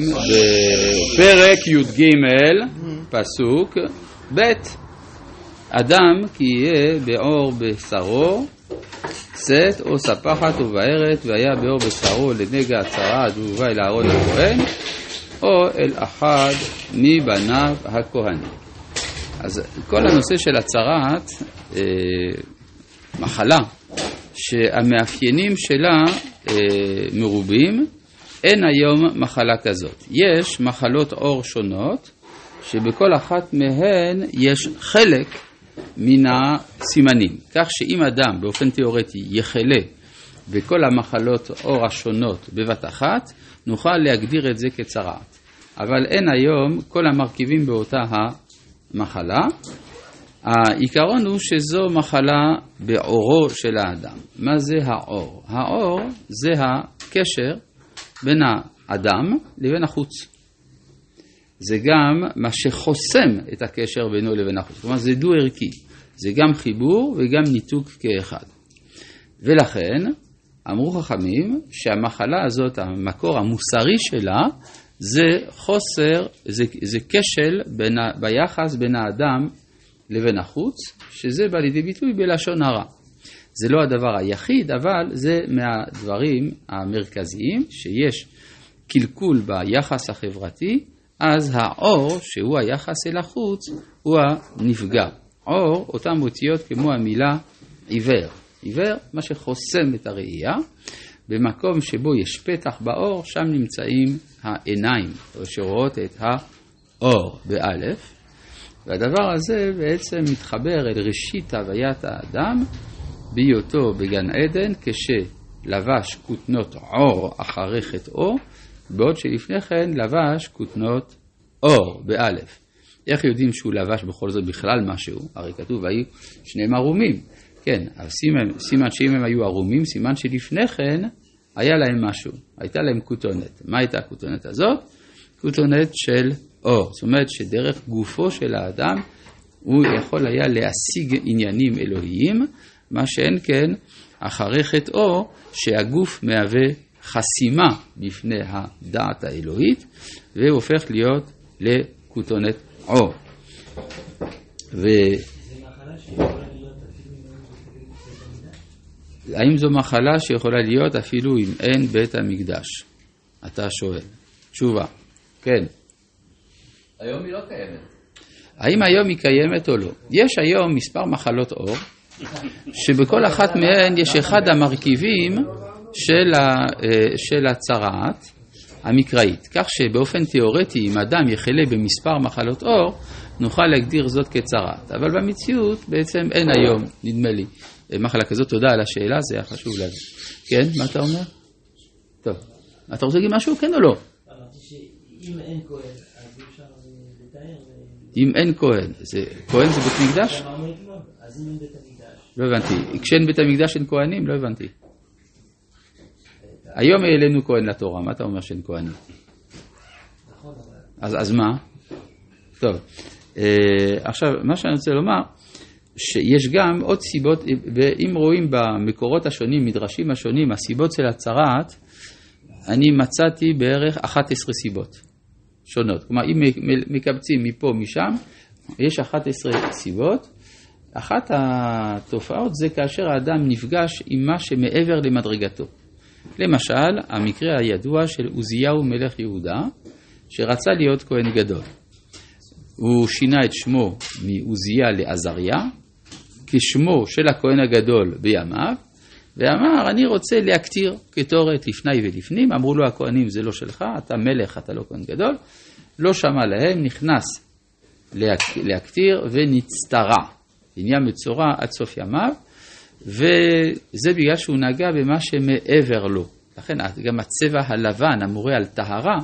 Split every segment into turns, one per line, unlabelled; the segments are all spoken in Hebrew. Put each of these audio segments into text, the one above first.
בפרק י"ג, פסוק ב' אדם כי יהיה בעור בשרו, צאת או ספחת ובערת, והיה בעור בשרו לנגע הצרעת והובא אל אהרון הכהן, או אל אחד מבניו הכהנים. אז כל הנושא של הצרעת, אה, מחלה, שהמאפיינים שלה אה, מרובים, אין היום מחלה כזאת. יש מחלות עור שונות, שבכל אחת מהן יש חלק מן הסימנים. כך שאם אדם באופן תיאורטי יחלה בכל המחלות עור השונות בבת אחת, נוכל להגדיר את זה כצרעת. אבל אין היום כל המרכיבים באותה המחלה. העיקרון הוא שזו מחלה בעורו של האדם. מה זה העור? העור זה הקשר בין האדם לבין החוץ. זה גם מה שחוסם את הקשר בינו לבין החוץ. כלומר, זה דו-ערכי. זה גם חיבור וגם ניתוק כאחד. ולכן, אמרו חכמים שהמחלה הזאת, המקור המוסרי שלה, זה חוסר, זה, זה כשל בין, ביחס בין האדם לבין החוץ, שזה בא לידי ביטוי בלשון הרע. זה לא הדבר היחיד, אבל זה מהדברים המרכזיים שיש קלקול ביחס החברתי, אז האור, שהוא היחס אל החוץ, הוא הנפגע. אור, אותן אותיות כמו המילה עיוור. עיוור, מה שחוסם את הראייה. במקום שבו יש פתח באור, שם נמצאים העיניים, שרואות את האור, באלף. והדבר הזה בעצם מתחבר אל ראשית הוויית האדם, בהיותו בגן עדן, כשלבש כותנות עור אחרי חטאו, בעוד שלפני כן לבש כותנות אור, באלף. איך יודעים שהוא לבש בכל זאת בכלל משהו? הרי כתוב, והיו שניהם ערומים. כן, אז סימן, סימן שאם הם היו ערומים, סימן שלפני כן היה להם משהו, הייתה להם כותונת. מה הייתה הכותונת הזאת? כותונת של אור. זאת אומרת שדרך גופו של האדם הוא יכול היה להשיג עניינים אלוהיים, מה שאין כן אחרי חטאו שהגוף מהווה חסימה בפני הדעת האלוהית והוא הופך להיות לכותונת עור. ו... האם זו מחלה שיכולה להיות אפילו אם אין בית המקדש? אתה שואל. תשובה, כן.
היום היא לא קיימת.
האם היום היא קיימת או לא? יש היום מספר מחלות עור, שבכל אחת מהן יש אחד המרכיבים של, ה, של הצרעת המקראית. כך שבאופן תיאורטי, אם אדם יחלה במספר מחלות עור, נוכל להגדיר זאת כצרעת. אבל במציאות בעצם אין היום, נדמה לי, מחלה כזאת. תודה על השאלה, זה היה חשוב להבין. כן, מה אתה אומר? טוב. אתה רוצה להגיד משהו, כן או לא?
שאם אין כהן, אז אי אפשר לתאר.
אם אין כהן, זה, כהן זה בית מקדש?
אתמול, אז אם אין בית.
לא הבנתי. כשאין בית המקדש אין כהנים? לא הבנתי. היום העלינו כהן לתורה, מה אתה אומר שאין כהנים? אז, אז מה? טוב, אה, עכשיו, מה שאני רוצה לומר, שיש גם עוד סיבות, ואם רואים במקורות השונים, מדרשים השונים, הסיבות של הצרעת, אני מצאתי בערך 11 סיבות שונות. כלומר, אם מקבצים מפה, משם, יש 11 סיבות. אחת התופעות זה כאשר האדם נפגש עם מה שמעבר למדרגתו. למשל, המקרה הידוע של עוזיהו מלך יהודה, שרצה להיות כהן גדול. הוא שינה את שמו מעוזיה לעזריה, כשמו של הכהן הגדול בימיו, ואמר, אני רוצה להקטיר קטורת לפני ולפנים. אמרו לו הכהנים, זה לא שלך, אתה מלך, אתה לא כהן גדול. לא שמע להם, נכנס להקטיר ונצטרה. עניין מצורע עד סוף ימיו, וזה בגלל שהוא נגע במה שמעבר לו. לכן גם הצבע הלבן המורה על טהרה,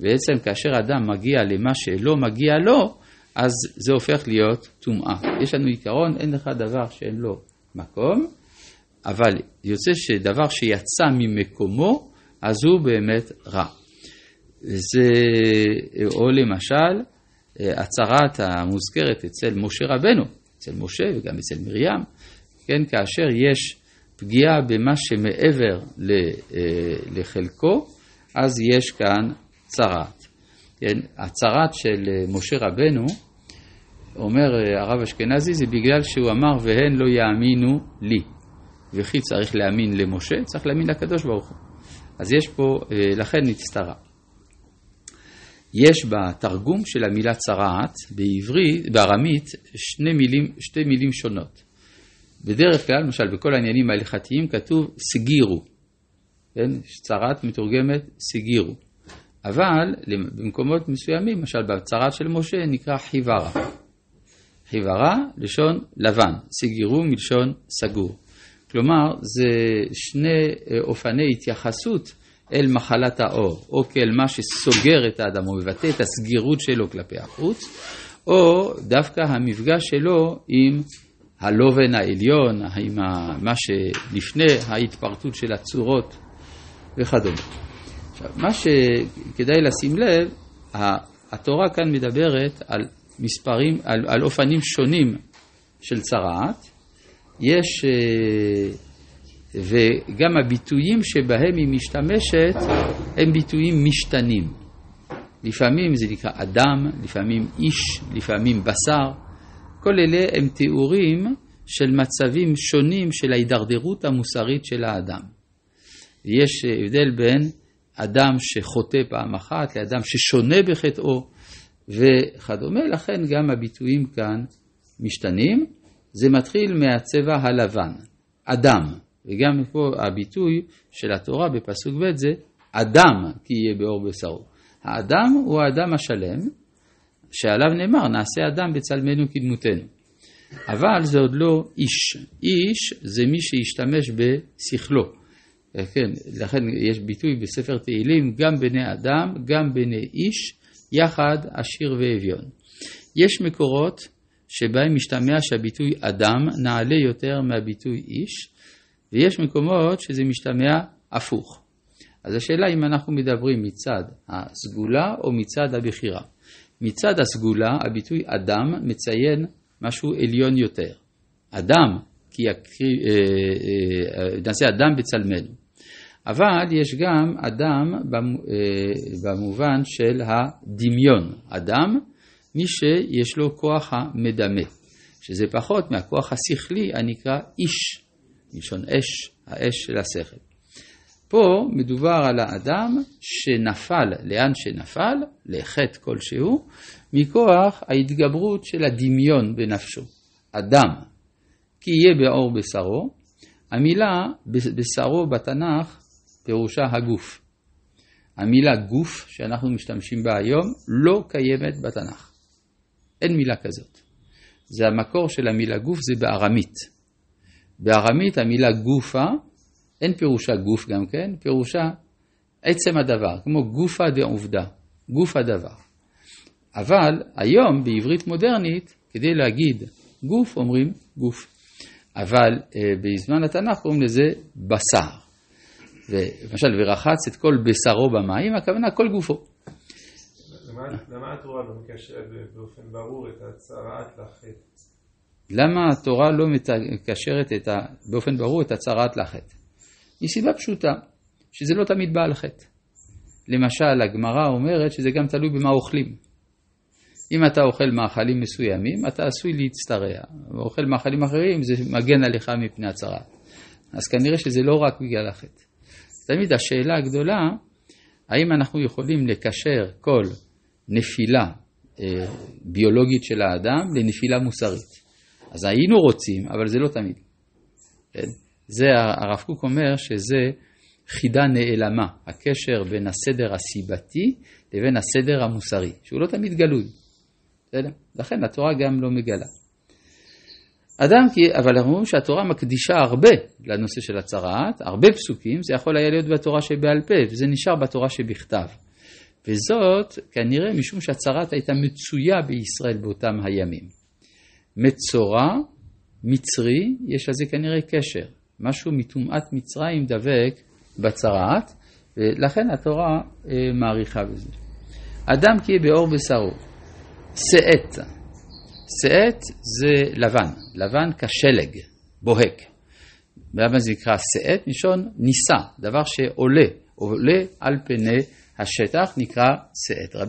בעצם כאשר אדם מגיע למה שלא מגיע לו, אז זה הופך להיות טומאה. יש לנו עיקרון, אין לך דבר שאין לו מקום, אבל יוצא שדבר שיצא ממקומו, אז הוא באמת רע. זה, או למשל, הצהרת המוזכרת אצל משה רבנו, אצל משה וגם אצל מרים, כן, כאשר יש פגיעה במה שמעבר לחלקו, אז יש כאן צרעת. כן, הצרעת של אה, משה רבנו, אומר אה, הרב אשכנזי, זה בגלל שהוא אמר והן לא יאמינו לי. וכי צריך להאמין למשה, צריך להאמין לקדוש ברוך הוא. אז יש פה, אה, לכן נצטרה. יש בתרגום של המילה צרעת בעברית, בארמית, שני מילים, שתי מילים שונות. בדרך כלל, למשל בכל העניינים ההלכתיים כתוב סגירו, כן? צרעת מתורגמת סגירו. אבל במקומות מסוימים, למשל בצרעת של משה נקרא חיוורה. חיוורה, לשון לבן, סגירו מלשון סגור. כלומר, זה שני אה, אופני התייחסות אל מחלת האור, או כאל מה שסוגר את האדם, או מבטא את הסגירות שלו כלפי החוץ, או דווקא המפגש שלו עם הלובן העליון, עם מה שלפני ההתפרטות של הצורות וכדומה. עכשיו, מה שכדאי לשים לב, התורה כאן מדברת על מספרים, על, על אופנים שונים של צרעת. יש, אה, וגם הביטויים שבהם היא משתמשת הם ביטויים משתנים. לפעמים זה נקרא אדם, לפעמים איש, לפעמים בשר. כל אלה הם תיאורים של מצבים שונים של ההידרדרות המוסרית של האדם. יש הבדל בין אדם שחוטא פעם אחת לאדם ששונה בחטאו וכדומה, לכן גם הביטויים כאן משתנים. זה מתחיל מהצבע הלבן, אדם, וגם פה הביטוי של התורה בפסוק ב' זה אדם כי יהיה באור בשרו. האדם הוא האדם השלם, שעליו נאמר נעשה אדם בצלמנו כדמותנו. אבל זה עוד לא איש. איש זה מי שהשתמש בשכלו. כן, לכן יש ביטוי בספר תהילים, גם בני אדם, גם בני איש, יחד עשיר ואביון. יש מקורות שבהם משתמע שהביטוי אדם נעלה יותר מהביטוי איש, ויש מקומות שזה משתמע הפוך. אז השאלה אם אנחנו מדברים מצד הסגולה או מצד הבחירה. מצד הסגולה הביטוי אדם מציין משהו עליון יותר. אדם, כי יקריא, אה, אה, אה, נעשה אדם בצלמנו. אבל יש גם אדם במובן של הדמיון. אדם, מי שיש לו כוח המדמה, שזה פחות מהכוח השכלי הנקרא איש, מלשון אש, האש של השכל. פה מדובר על האדם שנפל לאן שנפל, לחטא כלשהו, מכוח ההתגברות של הדמיון בנפשו. אדם, כי יהיה באור בשרו, המילה בשרו בתנ"ך פירושה הגוף. המילה גוף שאנחנו משתמשים בה היום לא קיימת בתנ"ך. אין מילה כזאת. זה המקור של המילה גוף, זה בארמית. בארמית המילה גופה, אין פירושה גוף גם כן, פירושה עצם הדבר, כמו גופה דעובדה, גוף הדבר. אבל היום בעברית מודרנית, כדי להגיד גוף אומרים גוף. אבל אה, בזמן התנ"ך קוראים לזה בשר. למשל, ורחץ את כל בשרו במים, הכוונה כל גופו.
למה התורה לא מקשרת באופן ברור את הצרעת לחטא?
למה התורה לא מקשרת את ה, באופן ברור את הצרעת לחטא? מסיבה פשוטה, שזה לא תמיד בא חטא. למשל, הגמרא אומרת שזה גם תלוי במה אוכלים. אם אתה אוכל מאכלים מסוימים, אתה עשוי להצטרע. ואוכל מאכלים אחרים, זה מגן עליך מפני הצרעת. אז כנראה שזה לא רק בגלל החטא. תמיד השאלה הגדולה, האם אנחנו יכולים לקשר כל נפילה אה, ביולוגית של האדם לנפילה מוסרית. אז היינו רוצים, אבל זה לא תמיד. כן? זה הרב קוק אומר שזה חידה נעלמה, הקשר בין הסדר הסיבתי לבין הסדר המוסרי, שהוא לא תמיד גלוי. בסדר? לכן התורה גם לא מגלה. אדם כי, אבל אנחנו אומרים שהתורה מקדישה הרבה לנושא של הצרעת, הרבה פסוקים, זה יכול היה להיות בתורה שבעל פה, וזה נשאר בתורה שבכתב. וזאת כנראה משום שהצרעת הייתה מצויה בישראל באותם הימים. מצורע, מצרי, יש לזה כנראה קשר. משהו מטומאת מצרים דבק בצרעת, ולכן התורה אה, מעריכה בזה. אדם כי באור בשרו, שאת, שאת זה לבן, לבן כשלג, בוהק. למה זה נקרא שאת? מלשון נישא, דבר שעולה, עולה על פני השטח נקרא שאת.